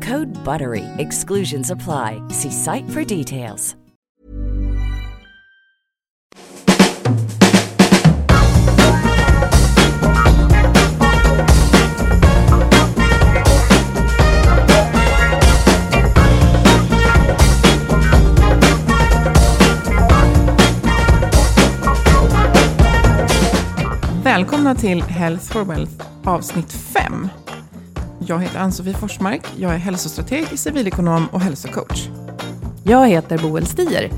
Code BUTTERY. Exclusions apply. See site for details. Välkomna till Health for Wealth avsnitt 5. Jag heter Ann-Sofie Forsmark, jag är hälsostrateg, civilekonom och hälsocoach. Jag heter Boel Stier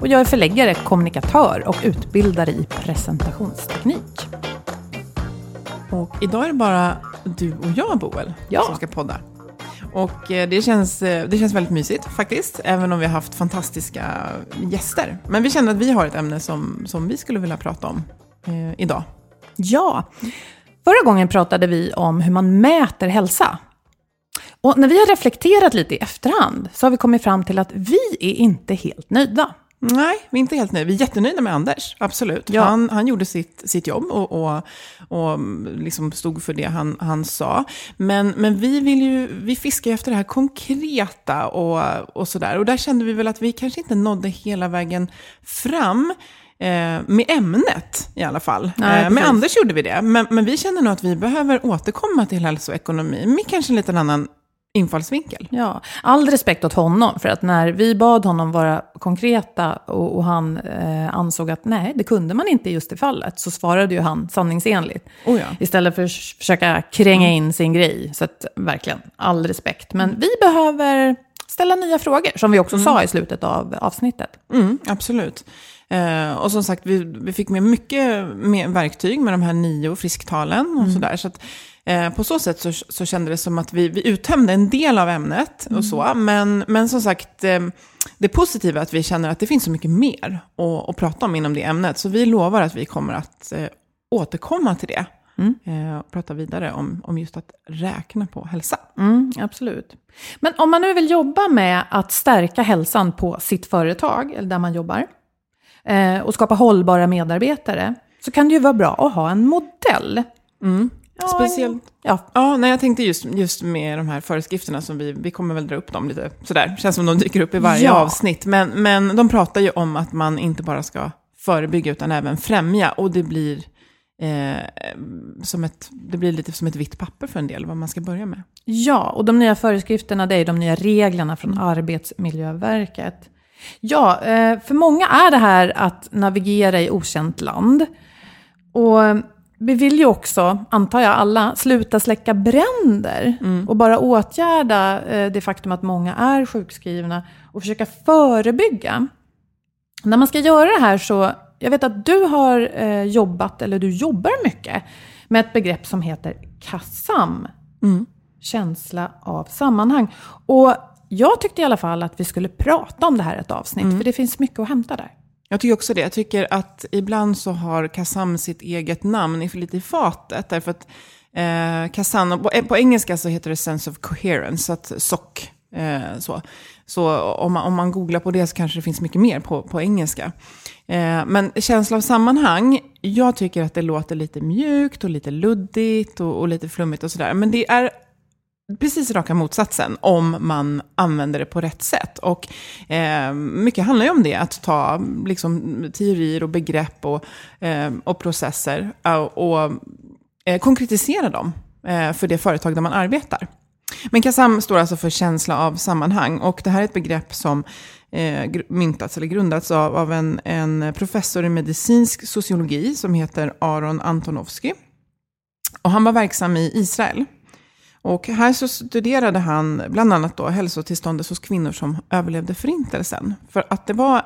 och jag är förläggare, kommunikatör och utbildare i presentationsteknik. Och idag är det bara du och jag, Boel, Ja. som ska podda. Och eh, det känns, eh, det känns väldigt mysigt faktiskt, även om vi har haft fantastiska gäster. Men vi kände att vi har ett ämne som, som vi skulle vilja prata om eh, idag. Ja, förra gången pratade vi om hur man mäter hälsa. Och när vi har reflekterat lite i efterhand så har vi kommit fram till att vi är inte helt nöjda. Nej, vi är inte helt nöjda. Vi är jättenöjda med Anders, absolut. Ja. Han, han gjorde sitt, sitt jobb och, och, och liksom stod för det han, han sa. Men, men vi, vill ju, vi fiskar ju efter det här konkreta och, och sådär. Och där kände vi väl att vi kanske inte nådde hela vägen fram. Eh, med ämnet i alla fall. Nej, eh, med precis. Anders gjorde vi det. Men, men vi känner nog att vi behöver återkomma till hälsoekonomi med kanske en liten annan infallsvinkel. Ja, all respekt åt honom, för att när vi bad honom vara konkreta och, och han eh, ansåg att nej, det kunde man inte i just det fallet, så svarade ju han sanningsenligt. Oh ja. Istället för att försöka kränga in sin grej. Så att, verkligen, all respekt. Men vi behöver ställa nya frågor, som vi också sa i slutet av avsnittet. Mm, absolut. Eh, och som sagt, vi, vi fick med mycket mer verktyg med de här nio frisktalen och sådär. Så att, eh, på så sätt så, så kände det som att vi, vi uttömde en del av ämnet och så. Men, men som sagt, eh, det positiva är att vi känner att det finns så mycket mer att, att prata om inom det ämnet. Så vi lovar att vi kommer att eh, återkomma till det. Eh, och prata vidare om, om just att räkna på hälsa. Mm, absolut. Men om man nu vill jobba med att stärka hälsan på sitt företag, eller där man jobbar, eh, och skapa hållbara medarbetare, så kan det ju vara bra att ha en modell. Ja, Speciellt Ja, Ja, nej, jag tänkte just, just med de här föreskrifterna som vi, vi kommer väl dra upp dem lite sådär. Känns som de dyker upp i varje Ja. avsnitt. Men, men de pratar ju om att man inte bara ska förebygga utan även främja. Och det blir, eh, som ett, det blir lite som ett vitt papper för en del vad man ska börja med. Ja, och de nya föreskrifterna det är de nya reglerna från Arbetsmiljöverket. Ja, eh, för många är det här att navigera i okänt land. Och vi vill ju också, antar jag alla, sluta släcka bränder och bara åtgärda eh, det faktum att många är sjukskrivna och försöka förebygga. När man ska göra det här så, jag vet att du har eh, jobbat, eller du jobbar mycket, med ett begrepp som heter KASAM. Känsla av sammanhang. Och jag tyckte i alla fall att vi skulle prata om det här ett avsnitt, för det finns mycket att hämta där. Jag tycker också det. Jag tycker att ibland så har Kazam sitt eget namn lite i fatet. Därför att eh, och på, på engelska så heter det sense of coherence, så att SOC Eh, så så om, man, om man googlar på det så kanske det finns mycket mer på, på engelska. Eh, men känsla av sammanhang, jag tycker att det låter lite mjukt och lite luddigt och, och lite flummigt och sådär. Men det är precis raka motsatsen om man använder det på rätt sätt. Och eh, mycket handlar ju om det, att ta liksom, teorier och begrepp och, eh, och processer och, och eh, konkretisera dem eh, för det företag där man arbetar. Men KASAM står alltså för känsla av sammanhang och det här är ett begrepp som eh, myntats eller grundats av, av en, en professor i medicinsk sociologi som heter Aron Antonovsky. Och han var verksam i Israel. Och här så studerade han bland annat då hälsotillståndet hos kvinnor som överlevde förintelsen. För att det var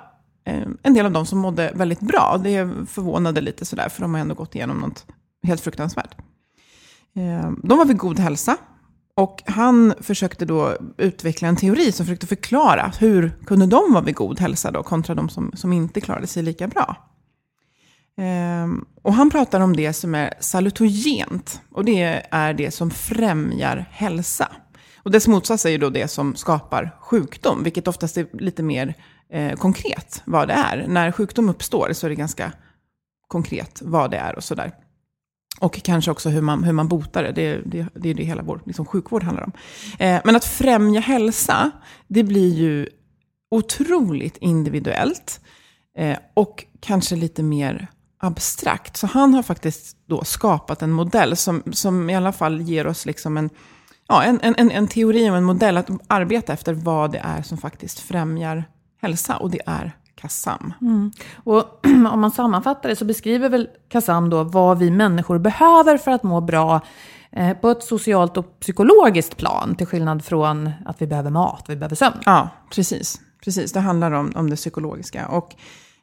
eh, en del av dem som mådde väldigt bra. Det förvånade lite sådär, för de har ändå gått igenom något helt fruktansvärt. Eh, de var vid god hälsa. Och han försökte då utveckla en teori som försökte förklara hur kunde de vara vid god hälsa då, kontra de som, som inte klarade sig lika bra. Eh, Ehm, och han pratar om det som är salutogent. Och det är det som främjar hälsa. Och dess motsats är ju då det som skapar sjukdom, vilket oftast är lite mer eh, konkret vad det är. När sjukdom uppstår så är det ganska konkret vad det är och sådär. Och kanske också hur man, hur man botar det. Det, det, det är det hela vår liksom, sjukvård handlar om. Eh, men att främja hälsa, det blir ju otroligt individuellt. Eh, och kanske lite mer abstrakt. Så han har faktiskt då skapat en modell som, som i alla fall ger oss liksom en, ja, en, en, en teori och en modell att arbeta efter vad det är som faktiskt främjar hälsa. Och det är KASAM. Mm. Och om man sammanfattar det så beskriver väl KASAM då vad vi människor behöver för att må bra eh, på ett socialt och psykologiskt plan, till skillnad från att vi behöver mat, vi behöver sömn. Ja, precis. precis. Det handlar om, om det psykologiska. Och,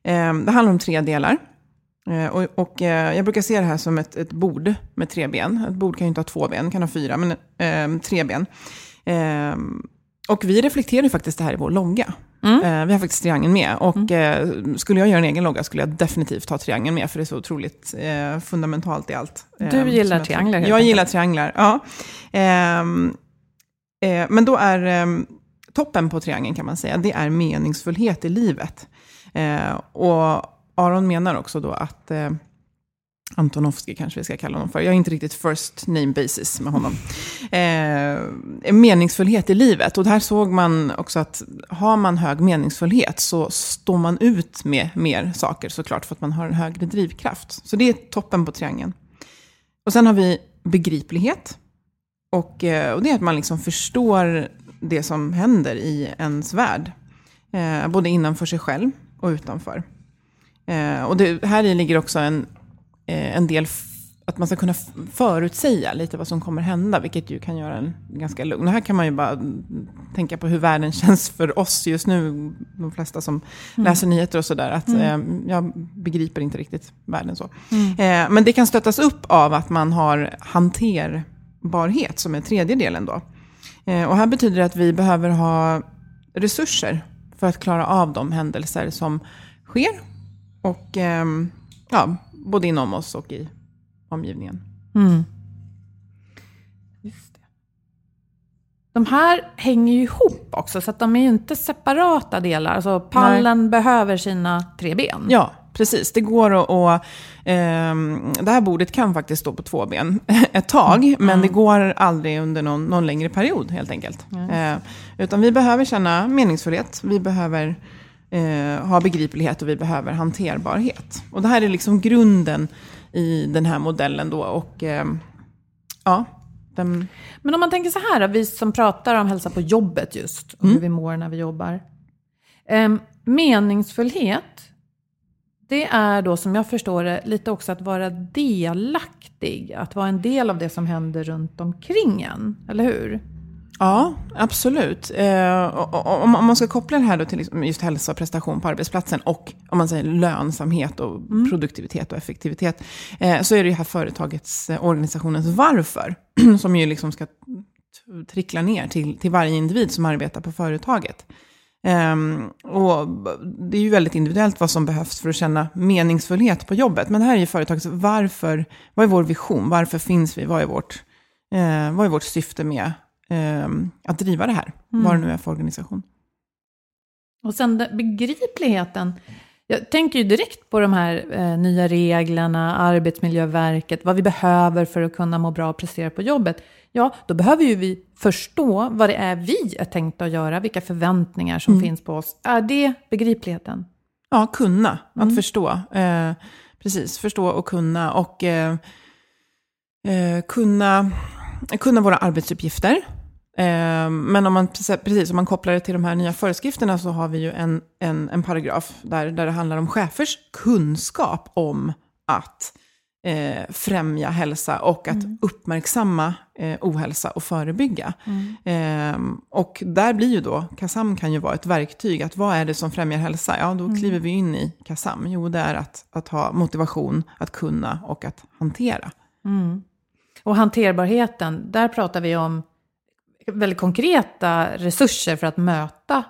eh, det handlar om tre delar. Eh, och, och eh, jag brukar se det här som ett, ett bord med tre ben. Ett bord kan ju inte ha två ben, kan ha fyra, men eh, tre ben. Eh, och vi reflekterar ju faktiskt det här i vår logga. Mm. Eh, vi har faktiskt triangeln med. Och mm. eh, skulle jag göra en egen logga skulle jag definitivt ta triangeln med, för det är så otroligt fundamentalt i allt. du eh, gillar trianglar Jag, jag gillar trianglar, ja. Ehm, eh, men då är ehm, toppen på triangeln kan man säga, det är meningsfullhet i livet. Och Aron menar också då att eh, Antonovsky kanske vi ska kalla honom för. Jag är inte riktigt first name basis med honom. Eh, meningsfullhet i livet. Och här såg man också att har man hög meningsfullhet så står man ut med mer saker såklart för att man har en högre drivkraft. Så det är toppen på triangeln. Och sen har vi begriplighet. Och, eh, och det är att man liksom förstår det som händer i ens värld. Eh, både innanför sig själv och utanför. Eh, och det, här i ligger också en eh, en del att man ska kunna förutsäga lite vad som kommer hända, vilket ju kan göra en ganska lugn. Och här kan man ju bara tänka på hur världen känns för oss just nu, de flesta som mm. läser nyheter och sådär, att mm. eh, jag begriper inte riktigt världen så. Mm. Eh, men det kan stöttas upp av att man har hanterbarhet, som är tredje delen då. Eh, och här betyder det att vi behöver ha resurser för att klara av de händelser som sker. Och ehm, ja, både inom oss och i omgivningen. Mm. Just det. De här hänger ju ihop också, så att de är ju inte separata delar. Alltså pallen Nej. behöver sina tre ben. Ja, precis. Det går att... Och, eh, det här bordet kan faktiskt stå på två ben ett tag, mm. men det går aldrig under någon, någon längre period helt enkelt. Mm. Eh, utan vi behöver känna meningsfullhet. Vi behöver eh, ha begriplighet och vi behöver hanterbarhet. Och det här är liksom grunden i den här modellen då. Och eh, ja, den... Men om man tänker så här, vi som pratar om hälsa på jobbet just, och mm. hur vi mår när vi jobbar. Eh, meningsfullhet, det är då som jag förstår det lite också att vara delaktig. Att vara en del av det som händer runt omkring en, eller hur? Ja, absolut. Eh, om, om man ska koppla det här då till liksom just hälsa och prestation på arbetsplatsen och om man säger lönsamhet och mm. produktivitet och effektivitet, eh, så är det ju här företagets, eh, organisationens varför, som ju liksom ska trickla ner till, till varje individ som arbetar på företaget. Um, och det är ju väldigt individuellt vad som behövs för att känna meningsfullhet på jobbet. Men det här är ju företagets varför, vad är vår vision? Varför finns vi? Vad är vårt, eh, vad är vårt syfte med eh, att driva det här, Mm. vad det nu är för organisation. Och sen begripligheten. Jag tänker ju direkt på de här eh, nya reglerna, Arbetsmiljöverket, vad vi behöver för att kunna må bra och prestera på jobbet. Ja, då behöver ju vi förstå vad det är vi är tänkta att göra, vilka förväntningar som Mm. finns på oss. Är det begripligheten? Ja, kunna, Mm. att förstå. Eh, precis, förstå och kunna. Och eh, eh, kunna, kunna våra arbetsuppgifter. Eh, men om man, precis, om man kopplar det till de här nya föreskrifterna så har vi ju en, en, en paragraf där, där det handlar om chefers kunskap om att eh, främja hälsa och att uppmärksamma eh, ohälsa och förebygga. Eh, och där blir ju då, KASAM kan ju vara ett verktyg. Att vad är det som främjar hälsa? Ja, då kliver vi in i KASAM. Jo, det är att, att ha motivation, att kunna och att hantera. Och hanterbarheten, där pratar vi om väldigt konkreta resurser för att möta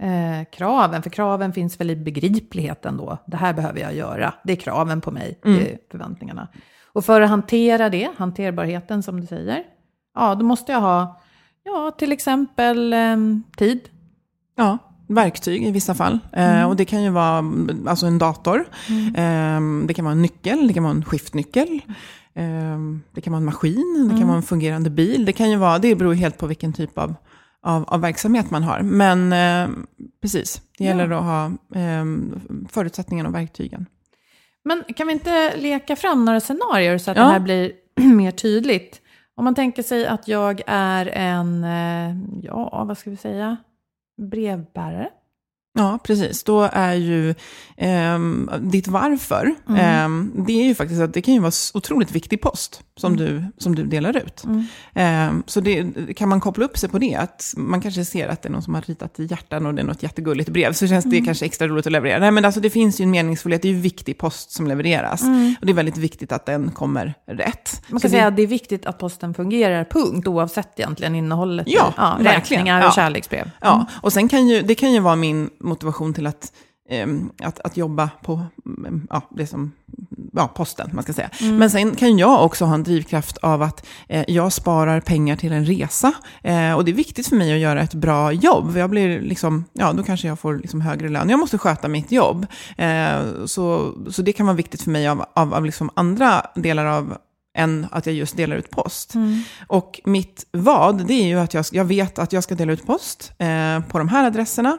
eh, kraven. För kraven finns väl i begripligheten då. Det här behöver jag göra. Det är kraven på mig, det är förväntningarna. Och för att hantera det, hanterbarheten som du säger, ja då måste jag ha, ja till exempel eh, tid. Ja, verktyg i vissa fall. Eh, och det kan ju vara mm, alltså en dator, eh, det kan vara en nyckel, det kan vara en skiftnyckel. Eh, det kan vara en maskin, det kan vara en fungerande bil. Det, kan ju vara, det beror helt på vilken typ av, av, av verksamhet man har. Men eh, precis, det gäller att ha eh, förutsättningarna och verktygen. Men kan vi inte leka fram några scenarier så att Ja. det här blir mer tydligt? Om man tänker sig att jag är en, eh, ja vad ska vi säga, brevbärare. Ja, precis. Då är ju ehm, ditt varför, ehm, det är ju faktiskt att det kan ju vara otroligt viktig post som, du, som du delar ut. Ehm, så det, kan man koppla upp sig på det, att man kanske ser att det är någon som har ritat i hjärtan och det är något jättegulligt brev, så känns det kanske extra roligt att leverera. Nej, men alltså det finns ju en meningsfullhet, det är ju viktig post som levereras. Och det är väldigt viktigt att den kommer rätt. Man Så kan det- säga att det är viktigt att posten fungerar, punkt, oavsett egentligen innehållet. Ja, ja räkningar och Ja. kärleksbrev. Ja, och sen kan ju, det kan ju vara min motivation till att, ehm, att, att jobba på mm, ja, det som, ja, posten, man ska säga. Men sen kan jag också ha en drivkraft av att eh, jag sparar pengar till en resa. Eh, och det är viktigt för mig att göra ett bra jobb. Jag blir liksom, ja, då kanske jag får liksom högre lön. Jag måste sköta mitt jobb. Eh, så, så det kan vara viktigt för mig av, av, av liksom andra delar av än att jag just delar ut post. Och mitt vad, det är ju att jag, jag vet att jag ska dela ut post eh, på de här adresserna.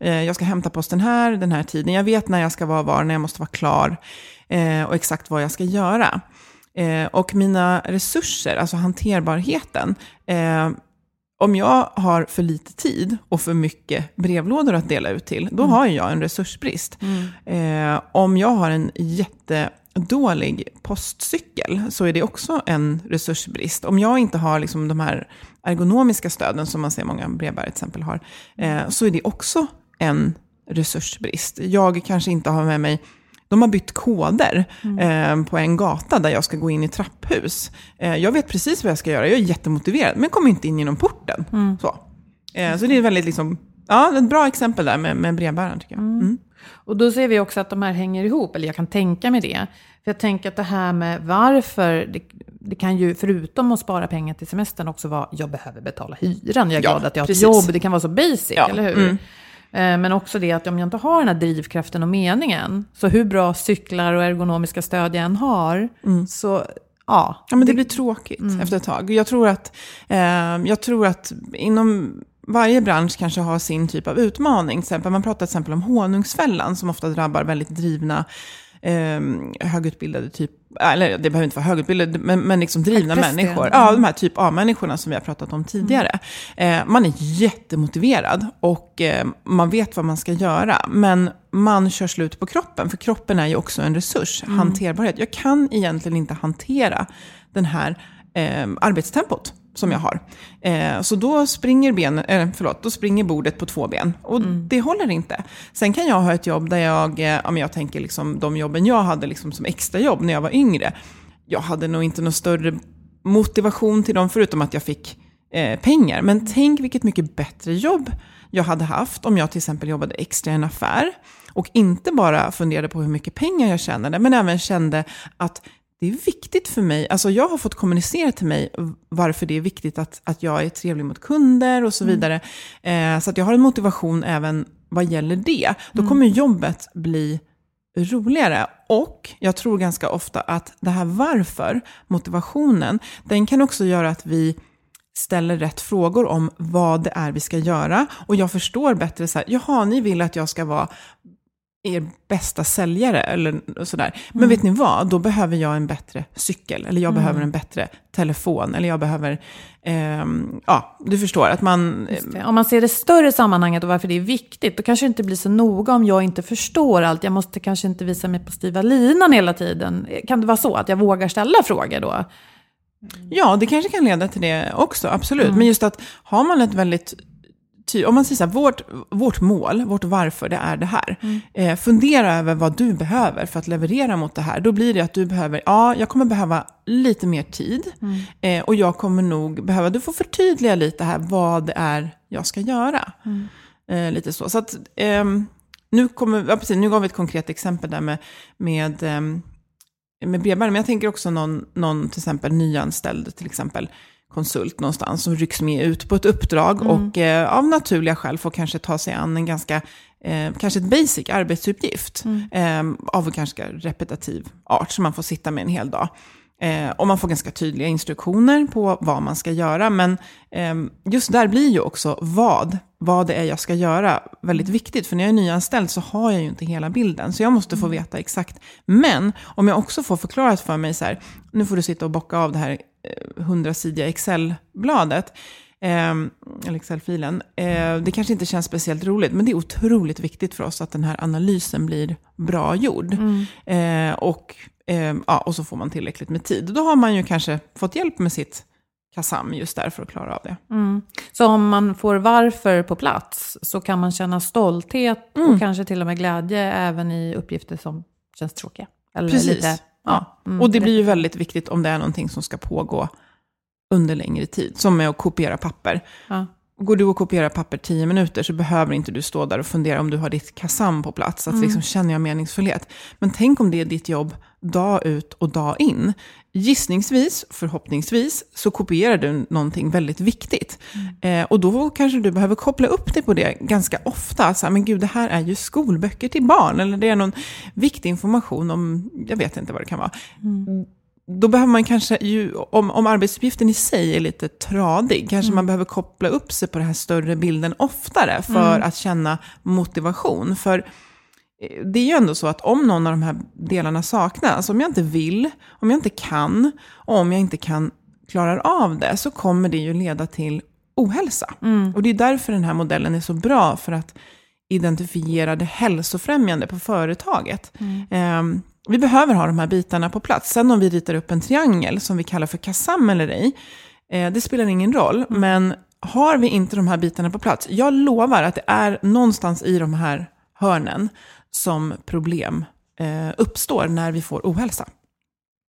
Eh, jag ska hämta posten här, den här tiden. Jag vet när jag ska vara var, när jag måste vara klar eh, och exakt vad jag ska göra. Eh, och mina resurser, alltså hanterbarheten, eh, om jag har för lite tid och för mycket brevlådor att dela ut till, då har ju jag en resursbrist. Eh, om jag har en jättedålig postcykel så är det också en resursbrist. Om jag inte har liksom de här ergonomiska stöden som man ser många brevbärare till exempel har, eh, så är det också en resursbrist. Jag kanske inte har med mig de har bytt koder eh, på en gata där jag ska gå in i trapphus. Eh, jag vet precis vad jag ska göra, jag är jättemotiverad, men kommer inte in genom porten. Så, eh, så det är väldigt liksom, ja, ett bra exempel där med, med brevbäraren tycker jag. Mm. Och då ser vi också att de här hänger ihop, eller jag kan tänka mig det. För jag tänker att det här med varför, det, det kan ju förutom att spara pengar till semestern också vara, jag behöver betala hyran, jag är Ja, glad att jag har precis. ett jobb, det kan vara så basic, Ja, eller hur? Mm. Eh, Men också det att om jag inte har den här drivkraften och meningen, så hur bra cyklar och ergonomiska stöd jag än har, så ja. Mm. Ja, men det blir tråkigt efter ett tag. Jag tror, att, eh, jag tror att inom varje bransch kanske har sin typ av utmaning. Till exempel, man pratar till exempel om honungsfällan som ofta drabbar väldigt drivna eh, högutbildade typ, eller det behöver inte vara högutbildade, men, men liksom drivna människor. Ja, de här typ A-människorna som vi har pratat om tidigare. Eh, man är jättemotiverad och eh, man vet vad man ska göra. Men man kör slut på kroppen, för kroppen är ju också en resurs, hanterbarhet. Jag kan egentligen inte hantera den här eh, arbetstempot som jag har. Eh, så då springer, ben, eh, förlåt, då springer bordet på två ben. Och det håller inte. Sen kan jag ha ett jobb där jag, eh, ja, men jag tänker liksom de jobben jag hade liksom som extrajobb när jag var yngre. Jag hade nog inte någon större motivation till dem, förutom att jag fick eh, pengar. Men tänk vilket mycket bättre jobb jag hade haft om jag till exempel jobbade extra i en affär. Och inte bara funderade på hur mycket pengar jag tjänade, men även kände att det är viktigt för mig, alltså jag har fått kommunicera till mig varför det är viktigt att, att jag är trevlig mot kunder och så vidare. Eh, så att jag har en motivation även vad gäller det. Då kommer jobbet bli roligare. Och jag tror ganska ofta att det här varför, motivationen, den kan också göra att vi ställer rätt frågor om vad det är vi ska göra. Och jag förstår bättre så här, jaha, ni vill att jag ska vara er bästa säljare eller sådär. Men mm. vet ni vad, då behöver jag en bättre cykel, eller jag mm. behöver en bättre telefon, eller jag behöver, eh, ja, du förstår att man... Om man ser det större sammanhanget och varför det är viktigt, då kanske det inte blir så noga om jag inte förstår allt. Jag måste kanske inte visa mig på styva linan hela tiden. Kan det vara så att jag vågar ställa frågor då? Ja, det kanske kan leda till det också, absolut. Mm. Men just att har man ett väldigt om man säger så här, vårt, vårt mål, vårt varför, det är det här. Mm. Eh, fundera över vad du behöver för att leverera mot det här. Då blir det att du behöver, ja, jag kommer behöva lite mer tid. Mm. Eh, och jag kommer nog behöva, du får förtydliga lite här vad det är jag ska göra. Mm. Eh, lite så. Så att, ehm, nu, kommer, ja, precis, nu gav vi ett konkret exempel där med, med ehm, med brevbärare, men jag tänker också någon, någon till exempel nyanställd, till exempel konsult någonstans som rycks med ut på ett uppdrag mm. och eh, av naturliga skäl får kanske ta sig an en ganska, eh, kanske ett basic arbetsuppgift mm. eh, av ganska repetitiv art som man får sitta med en hel dag. Eh, och man får ganska tydliga instruktioner på vad man ska göra. Men eh, just där blir ju också vad, vad det är jag ska göra väldigt viktigt. För när jag är nyanställd så har jag ju inte hela bilden. Så jag måste få mm. veta exakt. Men om jag också får förklarat för mig så här, nu får du sitta och bocka av det här hundrasidiga Excel-bladet, eh, eller Excel-filen. Eh, det kanske inte känns speciellt roligt, men det är otroligt viktigt för oss att den här analysen blir bra gjord. Mm. Eh, och, eh, ja, och så får man tillräckligt med tid. Då har man ju kanske fått hjälp med sitt KASAM just där för att klara av det. Mm. Så om man får varför på plats så kan man känna stolthet mm. och kanske till och med glädje även i uppgifter som känns tråkiga? Eller Precis. Lite Ja. Mm, och det blir ju väldigt viktigt om det är någonting som ska pågå under längre tid. Som med att kopiera papper. Ja. Går du och kopierar papper tio minuter så behöver inte du stå där och fundera om du har ditt kasam på plats. Att mm. liksom, känner jag meningsfullhet? Men tänk om det är ditt jobb dag ut och dag in. Gissningsvis, förhoppningsvis, så kopierar du någonting väldigt viktigt. Mm. Eh, och då kanske du behöver koppla upp dig på det ganska ofta. Så här, men gud, det här är ju skolböcker till barn. Eller det är någon viktig information om, jag vet inte vad det kan vara. Mm då behöver man kanske, ju, om, om arbetsuppgiften i sig är lite tradig, kanske mm. man behöver koppla upp sig på den här större bilden oftare för mm. att känna motivation. För eh, det är ju ändå så att om någon av de här delarna saknas, om jag inte vill, om jag inte kan, och om jag inte kan klarar av det, så kommer det ju leda till ohälsa. Mm. Och det är därför den här modellen är så bra, för att identifiera det hälsofrämjande på företaget. Mm. Vi behöver ha de här bitarna på plats. Sen om vi ritar upp en triangel som vi kallar för kassam eller ej, eh, det spelar ingen roll. Mm. Men har vi inte de här bitarna på plats, jag lovar att det är någonstans i de här hörnen som problem eh, uppstår när vi får ohälsa.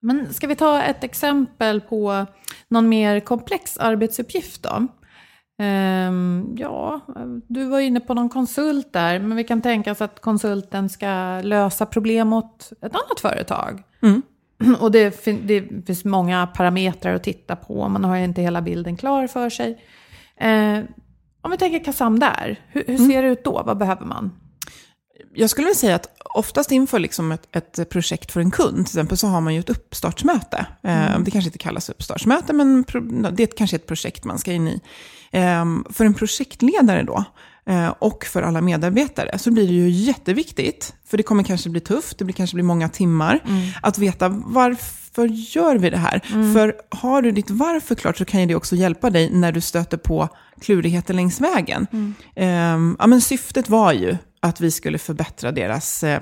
Men ska vi ta ett exempel på någon mer komplex arbetsuppgift då? Um, ja, du var inne på någon konsult där, men vi kan tänka oss att konsulten ska lösa problem åt ett annat företag. Mm. Och det, det, finns många parametrar att titta på, man har inte hela bilden klar för sig. Uh, om vi tänker Kasam där, hur, hur mm. ser mm. det ut då? Vad behöver man? jag skulle vilja säga att oftast inför liksom ett, ett, projekt för en kund, till exempel, så har man ju ett uppstartsmöte. Eh, mm. Det kanske inte kallas uppstartsmöte, men det är kanske ett projekt man ska in i. Ehm, för en projektledare då, eh, och för alla medarbetare, så blir det ju jätteviktigt, för det kommer kanske bli tufft, det blir kanske blir många timmar, mm. att veta varför gör vi det här? Mm. För har du ditt varför klart så kan ju det också hjälpa dig när du stöter på klurigheter längs vägen. Mm. Um, ja, men syftet var ju att vi skulle förbättra deras, eh,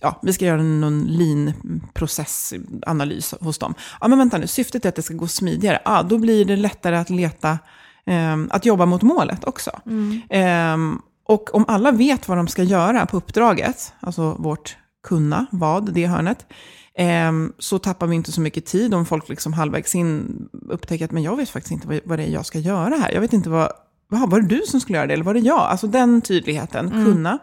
ja, vi ska göra någon lean-processanalys hos dem. Ja, men vänta nu, syftet är att det ska gå smidigare. Ja, då blir det lättare att leta, att jobba mot målet också. Mm. Eh, och om alla vet vad de ska göra på uppdraget, alltså vårt kunna, vad, det hörnet, eh, så tappar vi inte så mycket tid om folk liksom halvvägs in upptäcker att men jag vet faktiskt inte vad, vad det är jag ska göra här. Jag vet inte vad, vad var det du som skulle göra det eller var det jag? Alltså den tydligheten, mm. kunna.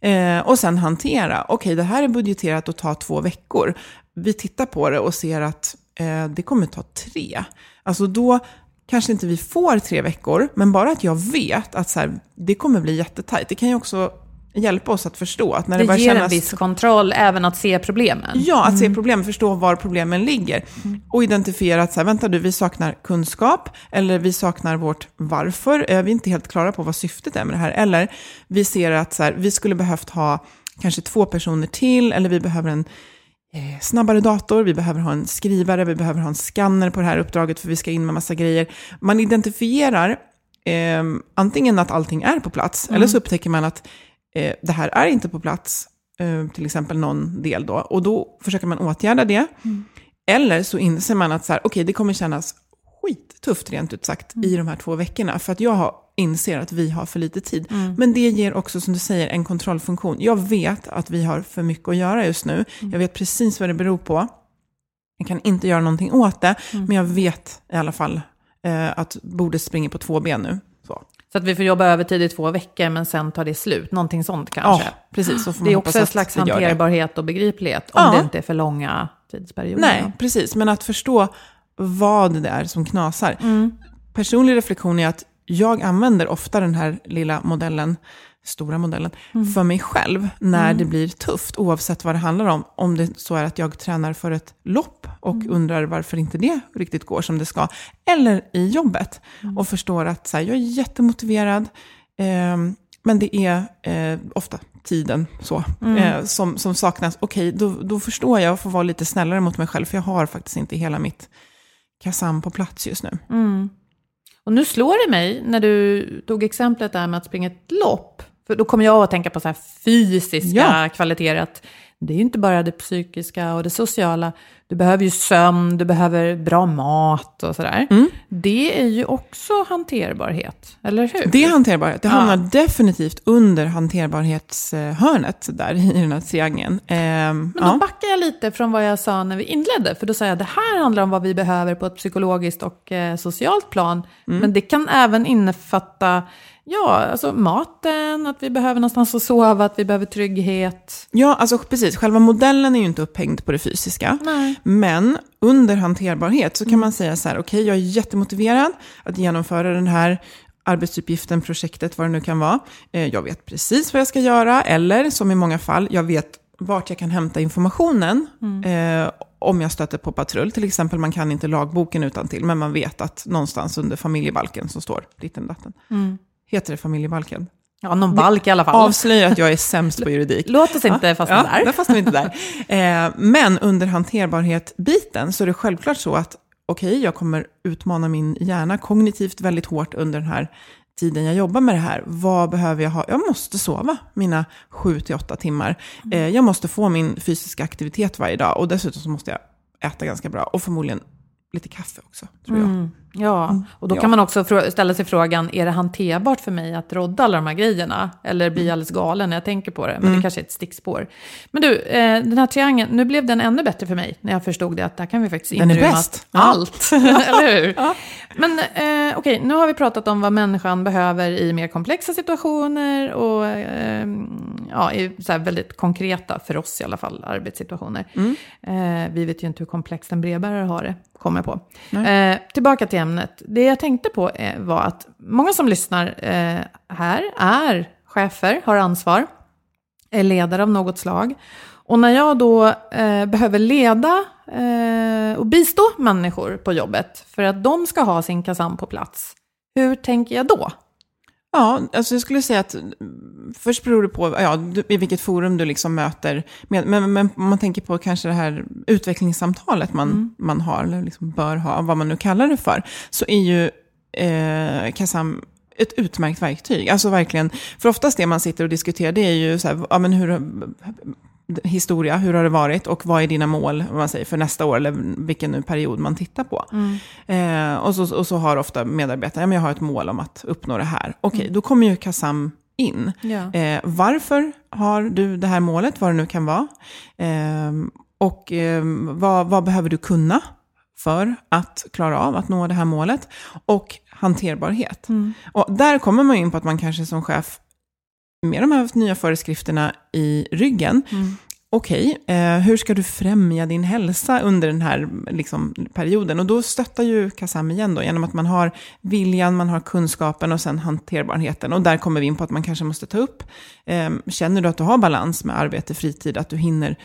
Eh, och sen hantera. Okej, okay, det här är budgeterat att ta två veckor. vi tittar på det och ser att eh, det kommer ta tre. Alltså då kanske inte vi får tre veckor, men bara att jag vet att så här, det kommer bli jättetajt. Det kan ju också hjälpa oss att förstå att när det, Det börjar ger kännas... en viss kontroll, även att se problemen. Ja, att se problemen, förstå var problemen ligger. Mm. Och identifiera att, så här, vänta du, vi saknar kunskap, eller vi saknar vårt varför, vi är inte helt klara på vad syftet är med det här. Eller vi ser att så här, vi skulle behövt ha kanske två personer till, eller vi behöver en snabbare dator, vi behöver ha en skrivare, vi behöver ha en skanner på det här uppdraget för vi ska in med massa grejer. Man identifierar eh, antingen att allting är på plats, eller så upptäcker man att eh, det här är inte på plats, eh, till exempel någon del då, och då försöker man åtgärda det. Eller så inser man att så här, okej, det kommer kännas skittufft rent ut sagt i de här två veckorna, för att jag har, inser att vi har för lite tid. Men det ger också, som du säger, en kontrollfunktion. Jag vet att vi har för mycket att göra just nu. Jag vet precis vad det beror på. Jag kan inte göra någonting åt det, men jag vet i alla fall eh, att bordet springer på två ben nu. Så. Så att vi får jobba övertid i två veckor, men sen tar det slut. Någonting sånt kanske. Ja, precis. Så får man det är också en slags hanterbarhet och begriplighet, om Ja. det inte är för långa tidsperioder. Nej, precis. Men att förstå vad det är som knasar. Mm. Personlig reflektion är att jag använder ofta den här lilla modellen, stora modellen, Mm. för mig själv när det blir tufft, oavsett vad det handlar om. Om det så är att jag tränar för ett lopp och Mm. undrar varför inte det riktigt går som det ska. Eller i jobbet Mm. och förstår att så här, jag är jättemotiverad, ehm, men det är eh, ofta tiden så, Mm. eh, som, som saknas. Okej, då, då förstår jag och får vara lite snällare mot mig själv, för jag har faktiskt inte hela mitt kasam på plats just nu. Mm. Och nu slår det mig, när du tog exemplet där med att springa ett lopp, för då kommer jag att tänka på så här fysiska Ja. kvaliteter, att det är ju inte bara det psykiska och det sociala, du behöver ju sömn, du behöver bra mat och sådär. Mm. Det är ju också hanterbarhet, eller hur? Det är hanterbarhet. Det Ja. hamnar definitivt under hanterbarhetshörnet där i den här triangeln. Ehm, Men då ja. backar jag lite från vad jag sa när vi inledde, för då sa jag att det här handlar om vad vi behöver på ett psykologiskt och eh, socialt plan, Mm. men det kan även innefatta Ja, alltså maten, att vi behöver någonstans att sova, att vi behöver trygghet. ja, alltså precis. Själva modellen är ju inte upphängd på det fysiska. Nej. Men under hanterbarhet så kan man säga så här, okej, jag är jättemotiverad att genomföra den här arbetsuppgiften, projektet, vad det nu kan vara. Eh, Jag vet precis vad jag ska göra, eller som i många fall, jag vet vart jag kan hämta informationen eh, om jag stöter på patrull. Till exempel, man kan inte lagboken utan till, men man vet att någonstans under familjebalken så står ditten datten. Heter det familjebalken? Ja, någon balk i alla fall. Avslöjar att jag är sämst på juridik. Låt oss inte fastna ja, där. där fastnar vi inte där. Eh, men under hanterbarhet-biten så är det självklart så att okej, jag kommer utmana min hjärna kognitivt väldigt hårt under den här tiden jag jobbar med det här. Vad behöver jag ha? Jag måste sova mina sju till åtta timmar. Eh, jag måste få min fysiska aktivitet varje dag och dessutom så måste jag äta ganska bra och förmodligen lite kaffe också, tror jag. Ja, och då Ja. kan man också ställa sig frågan, är det hanterbart för mig att rodda alla de här grejerna? Eller Mm. blir jag alldeles galen när jag tänker på det? Men det kanske är ett stickspår. Men du, eh, den här triangeln, nu blev den ännu bättre för mig när jag förstod det, att där kan vi faktiskt inrymma bäst. Ja. allt. Eller hur? Men eh, okej, nu har vi pratat om vad människan behöver i mer komplexa situationer och eh, ja, i så här väldigt konkreta, för oss i alla fall, arbetssituationer. Mm. Eh, vi vet ju inte hur komplext en brevbärare har det, kommer jag på. Eh, tillbaka till ämnet. Det jag tänkte på eh, var att många som lyssnar eh, här är chefer, har ansvar, är ledare av något slag. Och när jag då eh, behöver leda eh, och bistå människor på jobbet för att de ska ha sin kasam på plats, hur tänker jag då? Ja, alltså jag skulle säga att mm, först beror det på ja, i vilket forum du liksom möter. Med, men, men om man tänker på kanske det här utvecklingssamtalet man, man har, eller liksom bör ha, vad man nu kallar det för, så är ju eh, Kasam ett utmärkt verktyg. Alltså verkligen, för oftast det man sitter och diskuterar, det är ju så här, ja men hur, historia, hur har det varit och vad är dina mål vad man säger, för nästa år eller vilken nu period man tittar på. Eh, och, så, och så har ofta medarbetare, ja, men jag har ett mål om att uppnå det här. Okej, då kommer ju Kasam in. Ja. Eh, varför har du det här målet, vad det nu kan vara? Eh, och eh, vad, vad behöver du kunna för att klara av att nå det här målet? Och hanterbarhet. Och där kommer man in på att man kanske som chef med de här nya föreskrifterna i ryggen okej, eh, hur ska du främja din hälsa under den här liksom, perioden? Och då stöttar ju Kasam igen då, genom att man har viljan, man har kunskapen och sen hanterbarheten. Och där kommer vi in på att man kanske måste ta upp, eh, känner du att du har balans med arbete, fritid, att du hinner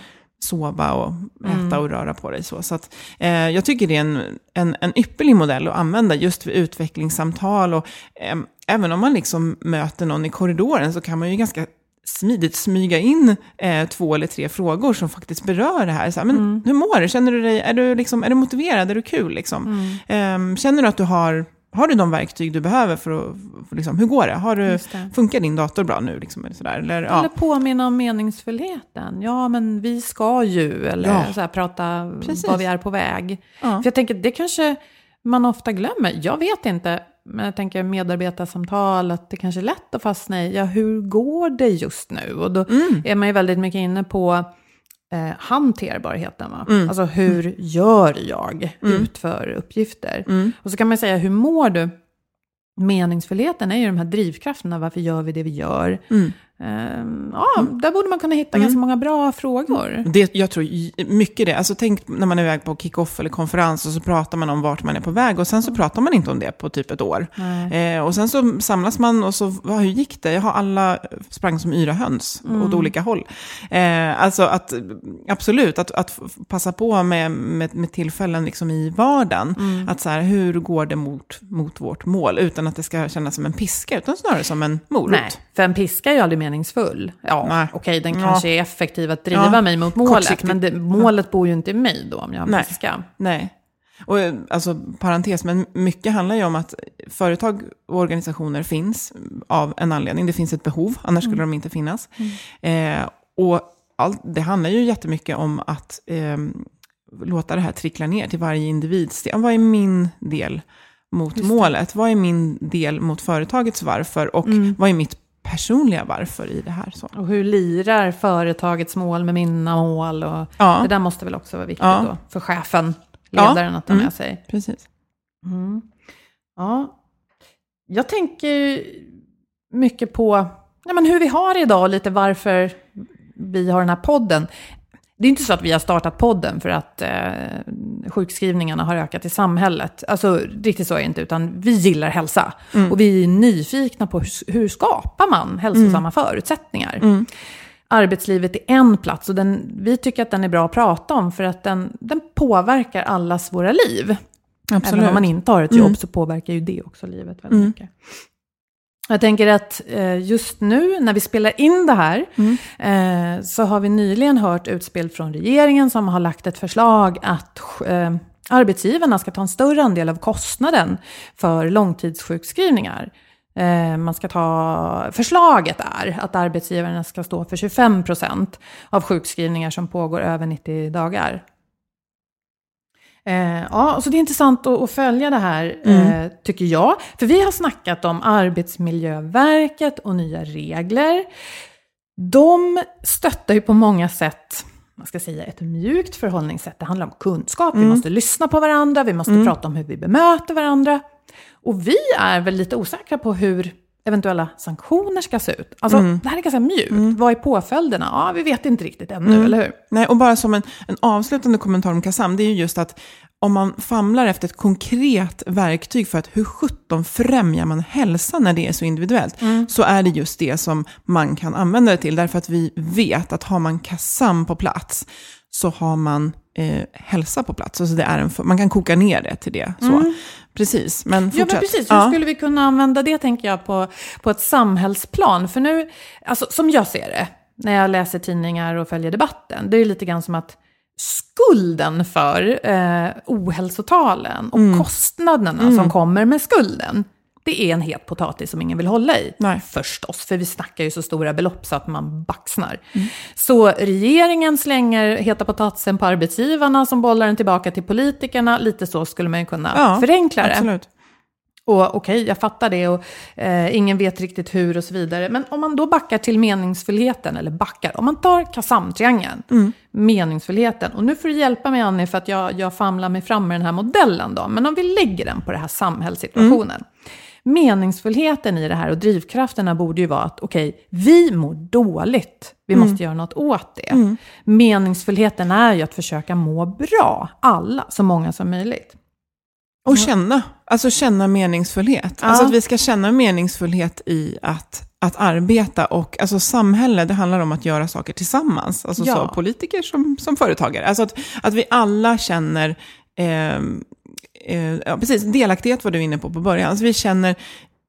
sova och äta och röra på dig. Så, så att, eh, jag tycker det är en, en, en ypperlig modell att använda just vid utvecklingssamtal. Och, eh, även om man liksom möter någon i korridoren så kan man ju ganska smidigt smyga in eh, två eller tre frågor som faktiskt berör det här. Så här, men Mm. Hur mår du? Känner du dig, är, du liksom, är du motiverad? Är du kul? Liksom? Mm. Eh, känner du att du har, har du de verktyg du behöver för att, för liksom, hur går det? Har du, det. funkar din dator bra nu? Liksom, eller sådär? Eller, ja. Eller påminna om meningsfullheten. Ja, men vi ska ju. Eller Ja. så här, prata Precis. vad vi är på väg. Ja. För jag tänker, det kanske man ofta glömmer. Jag vet inte. Men jag tänker medarbetarsamtal, att det kanske är lätt att fastna i, ja hur går det just nu? Och då Mm. är man ju väldigt mycket inne på eh, hanterbarheten. Va? Mm. Alltså hur gör jag utför uppgifter? Mm. Och så kan man säga, hur mår du? Meningsfullheten är ju de här drivkrafterna, varför gör vi det vi gör? Mm. Ehm, ja, där borde man kunna hitta ganska många bra frågor. Det, jag tror mycket det. Alltså tänk när man är iväg på kick-off eller konferens och så pratar man om vart man är på väg och sen så pratar man inte om det på typ ett år. Eh, och sen så samlas man och så, vad, hur gick det? Jag har alla sprang som yra höns Mm. åt olika håll. Eh, alltså att, absolut, att, att passa på med, med, med tillfällen liksom i vardagen. Mm. Att så här, hur går det mot, mot vårt mål? Utan att det ska kännas som en piska, utan snarare som en morot. Nej, för en piska är ju aldrig meningsfull. Ja, Nej. okej, den Ja. kanske är effektiv att driva Ja, mig mot målet, kortsiktigt. men det, målet bor ju inte i mig då om jag Nej. piska. Nej. Och eh, alltså, parentes, men mycket handlar ju om att företag och organisationer finns av en anledning. Det finns ett behov, annars skulle de inte finnas. Eh, och allt, det handlar ju jättemycket om att eh, låta det här trickla ner till varje individs del. Vad är min del mot målet? Vad är min del mot företagets varför? Och vad är mitt personliga varför i det här? Så. Och hur lirar företagets mål med mina mål? Och Ja. Det där måste väl också vara viktigt Ja. då, för chefen, Ja. ledaren, att ta med Mm. sig. Precis. Mm. Ja. Jag tänker mycket på ja, men hur vi har det idag och lite varför vi har den här podden. Det är inte så att vi har startat podden för att eh, sjukskrivningarna har ökat i samhället. Alltså riktigt så är det inte, utan vi gillar hälsa. Och vi är nyfikna på hur, hur skapar man hälsosamma förutsättningar. Arbetslivet är en plats och den, vi tycker att den är bra att prata om för att den, den påverkar allas våra liv. Absolut. Även om man inte har ett jobb Mm. så påverkar ju det också livet väldigt mycket. Jag tänker att eh, just nu när vi spelar in det här Mm. eh, så har vi nyligen hört utspel från regeringen som har lagt ett förslag att eh, arbetsgivarna ska ta en större andel av kostnaden för långtidssjukskrivningar. Man ska ta, förslaget är att arbetsgivarna ska stå för 25 procent av sjukskrivningar som pågår över 90 dagar. Eh, ja, så det är intressant att, att följa det här, eh, tycker jag. För vi har snackat om Arbetsmiljöverket och nya regler. De stöttar ju på många sätt, man ska säga ett mjukt förhållningssätt. Det handlar om kunskap, vi måste lyssna på varandra, vi måste prata om hur vi bemöter varandra. Och vi är väl lite osäkra på hur eventuella sanktioner ska se ut. Alltså, det här är ganska mjukt. Vad är påföljderna? Ja, vi vet inte riktigt ännu, eller hur? Nej, och bara som en, en avslutande kommentar om Kasam, det är ju just att om man famlar efter ett konkret verktyg för att hur sjutton främjar man hälsa när det är så individuellt, så är det just det som man kan använda det till. Därför att vi vet att har man Kasam på plats så har man eh, hälsa på plats. Alltså det är en, man kan koka ner det till det. Så. Precis, men fortsätt. Ja, men precis. Hur skulle vi kunna använda det, tänker jag, på, på ett samhällsplan? För nu, alltså, som jag ser det, när jag läser tidningar och följer debatten, det är lite grann som att skulden för eh, ohälsotalen och Mm. kostnaderna som kommer med skulden, det är en het potatis som ingen vill hålla i. Nej. Förstås, för vi snackar ju så stora belopp så att man baxnar. Mm. Så regeringen slänger heta potatisen på arbetsgivarna som bollar den tillbaka till politikerna. Lite så skulle man ju kunna Ja, förenkla det. Absolut. Och okej, jag fattar det och eh, ingen vet riktigt hur och så vidare. Men om man då backar till meningsfullheten, eller backar, om man tar Kasam-triangeln, meningsfullheten. Och nu får du hjälpa mig Annie för att jag, jag famlar mig fram med den här modellen då. Men om vi lägger den på den här samhällssituationen. Meningsfullheten i det här och drivkrafterna borde ju vara att okej, vi mår dåligt. Vi Mm. måste göra något åt det. Meningsfullheten är ju att försöka må bra, alla, så många som möjligt. Och känna, alltså känna meningsfullhet. Ja. Alltså att vi ska känna meningsfullhet i att, att arbeta och alltså samhälle, det handlar om att göra saker tillsammans. Alltså Ja. så politiker som, som företagare. Alltså att, att vi alla känner, eh, eh, ja, precis, delaktighet var du inne på på början. Alltså vi känner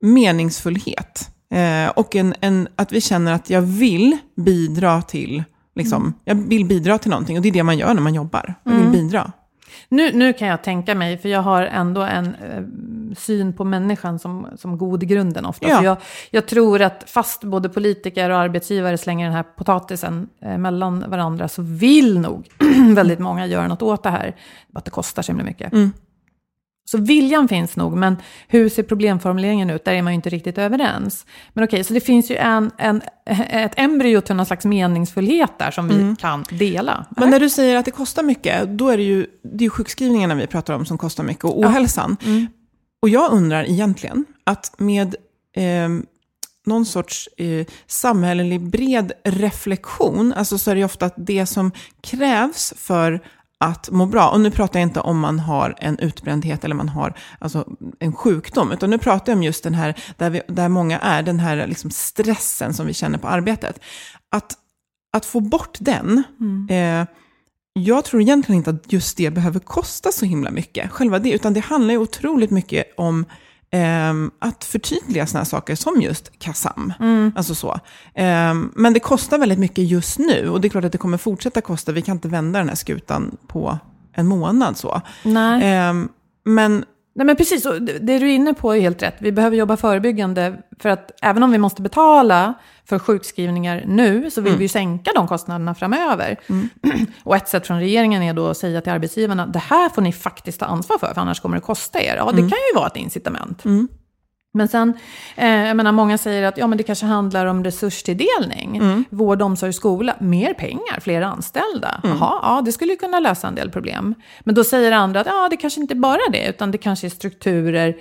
meningsfullhet. Eh, och en, en, att vi känner att jag vill bidra till, liksom, jag vill bidra till någonting. Och det är det man gör när man jobbar. Jag vill bidra. Nu, nu kan jag tänka mig, för jag har ändå en eh, syn på människan som, som god i grunden ofta. Ja. Så jag, jag tror att fast både politiker och arbetsgivare slänger den här potatisen eh, mellan varandra så vill nog väldigt många göra något åt det här. Att det kostar så himla mycket. Mm. Så viljan finns nog, men hur ser problemformuleringen ut? Där är man ju inte riktigt överens. Men okej, så det finns ju en, en, ett embryo till någon slags meningsfullhet där som vi kan dela. Men när du säger att det kostar mycket, då är det ju, det är ju sjukskrivningarna vi pratar om som kostar mycket och ohälsan. Och jag undrar egentligen att med eh, någon sorts eh, samhällelig bred reflektion, alltså så är det ju ofta att det som krävs för att må bra, och nu pratar jag inte om man har en utbrändhet eller man har alltså, en sjukdom, utan nu pratar jag om just den här, där, vi, där många är, den här liksom stressen som vi känner på arbetet. Att, att få bort den, eh, jag tror egentligen inte att just det behöver kosta så himla mycket, själva det, utan det handlar ju otroligt mycket om att förtydliga sådana saker som just KASAM. Alltså så. Ehm, men det kostar väldigt mycket just nu och det är klart att det kommer fortsätta kosta. Vi kan inte vända den här skutan på en månad. så. Nej. Ehm, men Nej men precis, och det du är inne på är helt rätt. Vi behöver jobba förebyggande för att även om vi måste betala för sjukskrivningar nu så vill vi ju sänka de kostnaderna framöver. Och ett sätt från regeringen är då att säga till arbetsgivarna, det här får ni faktiskt ta ansvar för, för annars kommer det kosta er. Ja, det kan ju vara ett incitament. Men sen, eh, jag menar, många säger att ja, men det kanske handlar om resurstilldelning. Vård, omsorg, skola. Mer pengar, fler anställda. Jaha, ja, det skulle ju kunna lösa en del problem. Men då säger andra att ja, det kanske inte bara är det, utan det kanske är strukturer.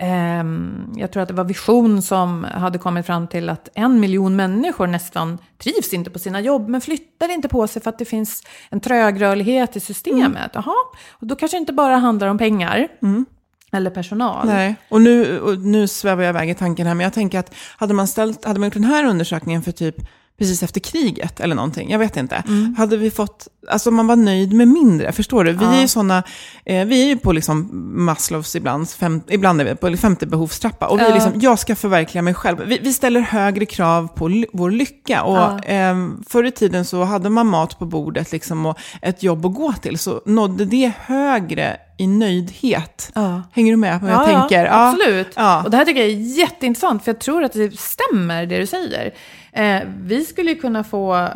Ehm, jag tror att det var Vision som hade kommit fram till att en miljon människor nästan trivs inte på sina jobb, men flyttar inte på sig för att det finns en trögrörlighet i systemet. Jaha, och då kanske det inte bara handlar om pengar. Eller personal. Nej, och nu, och nu svävar jag iväg i tanken här, men jag tänker att hade man, ställt, hade man gjort den här undersökningen för typ precis efter kriget eller någonting, jag vet inte. Hade vi fått, alltså man var nöjd med mindre, förstår du? Vi är ju sådana, eh, vi är ju på liksom Maslows ibland, fem, ibland är vi på femte behovstrappa. Och vi är liksom, jag ska förverkliga mig själv. Vi, vi ställer högre krav på ly- vår lycka. Och Ja. eh, förr i tiden så hade man mat på bordet liksom, och ett jobb att gå till, så nådde det högre i nöjdhet. Ja. Hänger du med vad jag tänker? Ja, absolut. Ja. Och det här tycker jag är jätteintressant, för jag tror att det stämmer det du säger. Eh, vi skulle kunna få,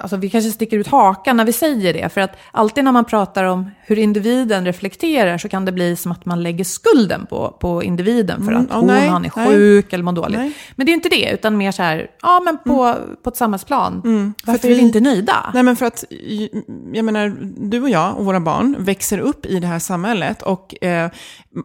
alltså vi kanske sticker ut hakan när vi säger det, för att alltid när man pratar om hur individen reflekterar så kan det bli som att man lägger skulden på, på individen för Mm, att ja, hon, nej, han är nej. sjuk eller mår dåligt. Nej. Men det är inte det, utan mer så här, ja men på, på ett samhällsplan. Mm. För Varför att är vi vi- inte nöjda? Nej, men för att, jag menar, du och jag och våra barn växer upp i det här samhället. Och eh,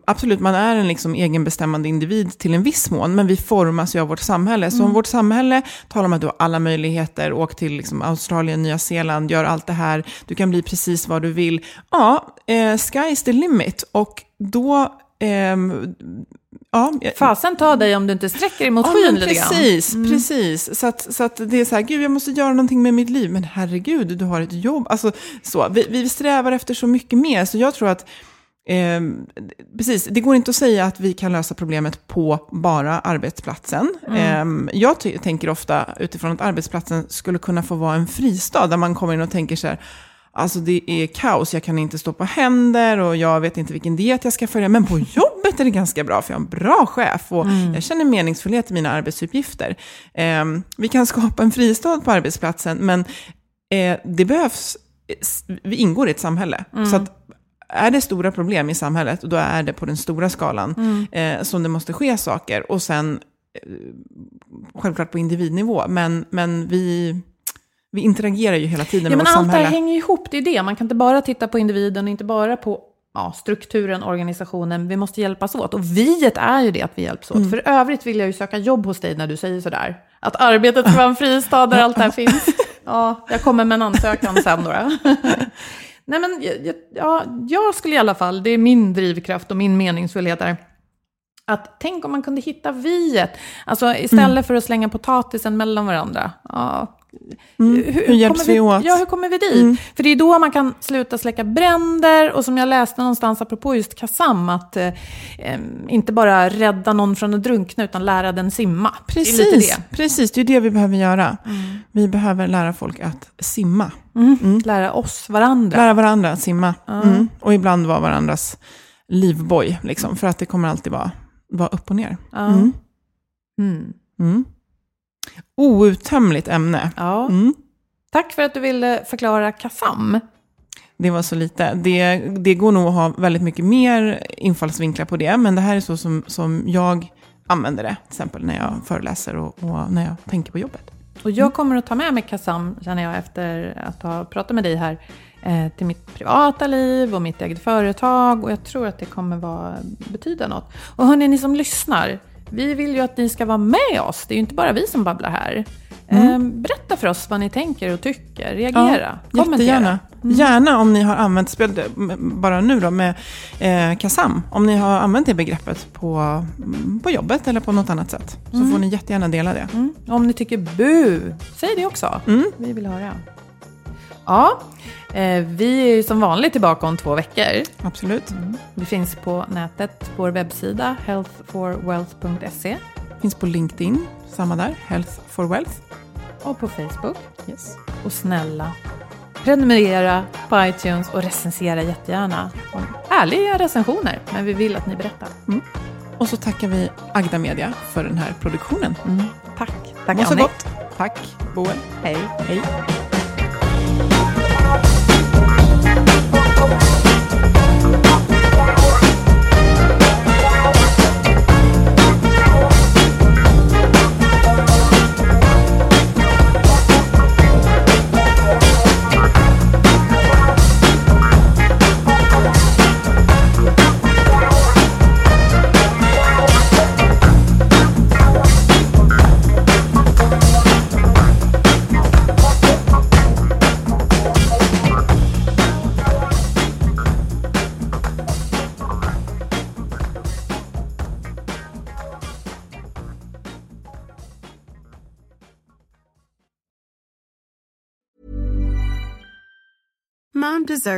absolut, man är en liksom egenbestämmande individ till en viss mån, men vi formas ju av vårt samhälle. Så om vårt samhälle talar om att du har alla möjligheter, åk till liksom Australien, Nya Zeeland, gör allt det här, du kan bli precis vad du vill. Ja, eh, sky's the limit. Och då... ehm, ja, Fasen ta dig om du inte sträcker dig mot Ja, skyn lite grann. precis, precis. Så, att, så att det är så här, gud jag måste göra någonting med mitt liv. Men herregud, du har ett jobb. Alltså, så, vi, vi strävar efter så mycket mer. Så jag tror att, eh, precis, det går inte att säga att vi kan lösa problemet på bara arbetsplatsen. Eh, jag tänker ofta utifrån att arbetsplatsen skulle kunna få vara en fristad där man kommer in och tänker så här, Alltså det är kaos, jag kan inte stå på händer och jag vet inte vilken diet jag ska följa. Men på jobbet är det ganska bra, för jag har en bra chef och jag känner meningsfullhet i mina arbetsuppgifter. Eh, vi kan skapa en fristad på arbetsplatsen, men eh, det behövs, vi ingår i ett samhälle. Så att är det stora problem i samhället, då är det på den stora skalan eh, som det måste ske saker. Och sen eh, självklart på individnivå, men, men vi, vi interagerar ju hela tiden Ja, med men vårt allt det samhälle. här hänger ihop, det är det. Man kan inte bara titta på individen och inte bara på ja, strukturen, organisationen, vi måste hjälpas åt. Och viet är ju det att vi hjälps åt. För övrigt vill jag ju söka jobb hos dig när du säger sådär. Att arbetet ska vara en fristad där allt det här finns. Ja, jag kommer med en ansökan sen då. Nej men, ja, jag skulle i alla fall, det är min drivkraft och min meningsfullhet där. Att tänk om man kunde hitta viet. Alltså istället Mm. för att slänga potatisen mellan varandra. Ja, Mm. Hur hjälps kommer vi åt? Ja, hur kommer vi dit? För det är då man kan sluta släcka bränder och som jag läste någonstans apropå just Kassam, att eh, inte bara rädda någon från att drunkna utan lära den simma. Det är Precis, det. precis, det är det vi behöver göra. Vi behöver lära folk att simma. Lära oss varandra. Lära varandra att simma. Mm. Och ibland vara varandras livboj, liksom, för att det kommer alltid vara, vara upp och ner. Mm. Mm. Mm. Outtömligt ämne. Ja. Mm. Tack för att du ville förklara Kassam. Det var så lite. Det, det går nog att ha väldigt mycket mer infallsvinklar på det, men det här är så som, som jag använder det, till exempel när jag föreläser och, och när jag tänker på jobbet. Och jag kommer att ta med mig Kassam, känner jag, efter att ha pratat med dig här, eh, till mitt privata liv och mitt eget företag. Och jag tror att det kommer vara, betyda något. Och hörni, ni som lyssnar, vi vill ju att ni ska vara med oss. Det är ju inte bara vi som babblar här. Eh, berätta för oss vad ni tänker och tycker. Reagera. kommentera. Jättegärna. Gärna om ni har använt, spel- bara nu då med eh, Kassam, om ni har använt det begreppet på, mm, på jobbet eller på något annat sätt. Så får ni jättegärna dela det. Mm. Om ni tycker bu, säg det också. Vi vill höra. Ja, vi är ju som vanligt tillbaka om två veckor. Absolut. Vi finns på nätet, på vår webbsida healthforwealth.se Finns på LinkedIn, samma där, Health for Wealth. och på Facebook. Yes. Och snälla, prenumerera på iTunes och recensera jättegärna. Och ärliga recensioner, men vi vill att ni berättar. Och så tackar vi Agda Media för den här produktionen. Tack. Tack Må så gott. Tack Boel. Hej. Hej.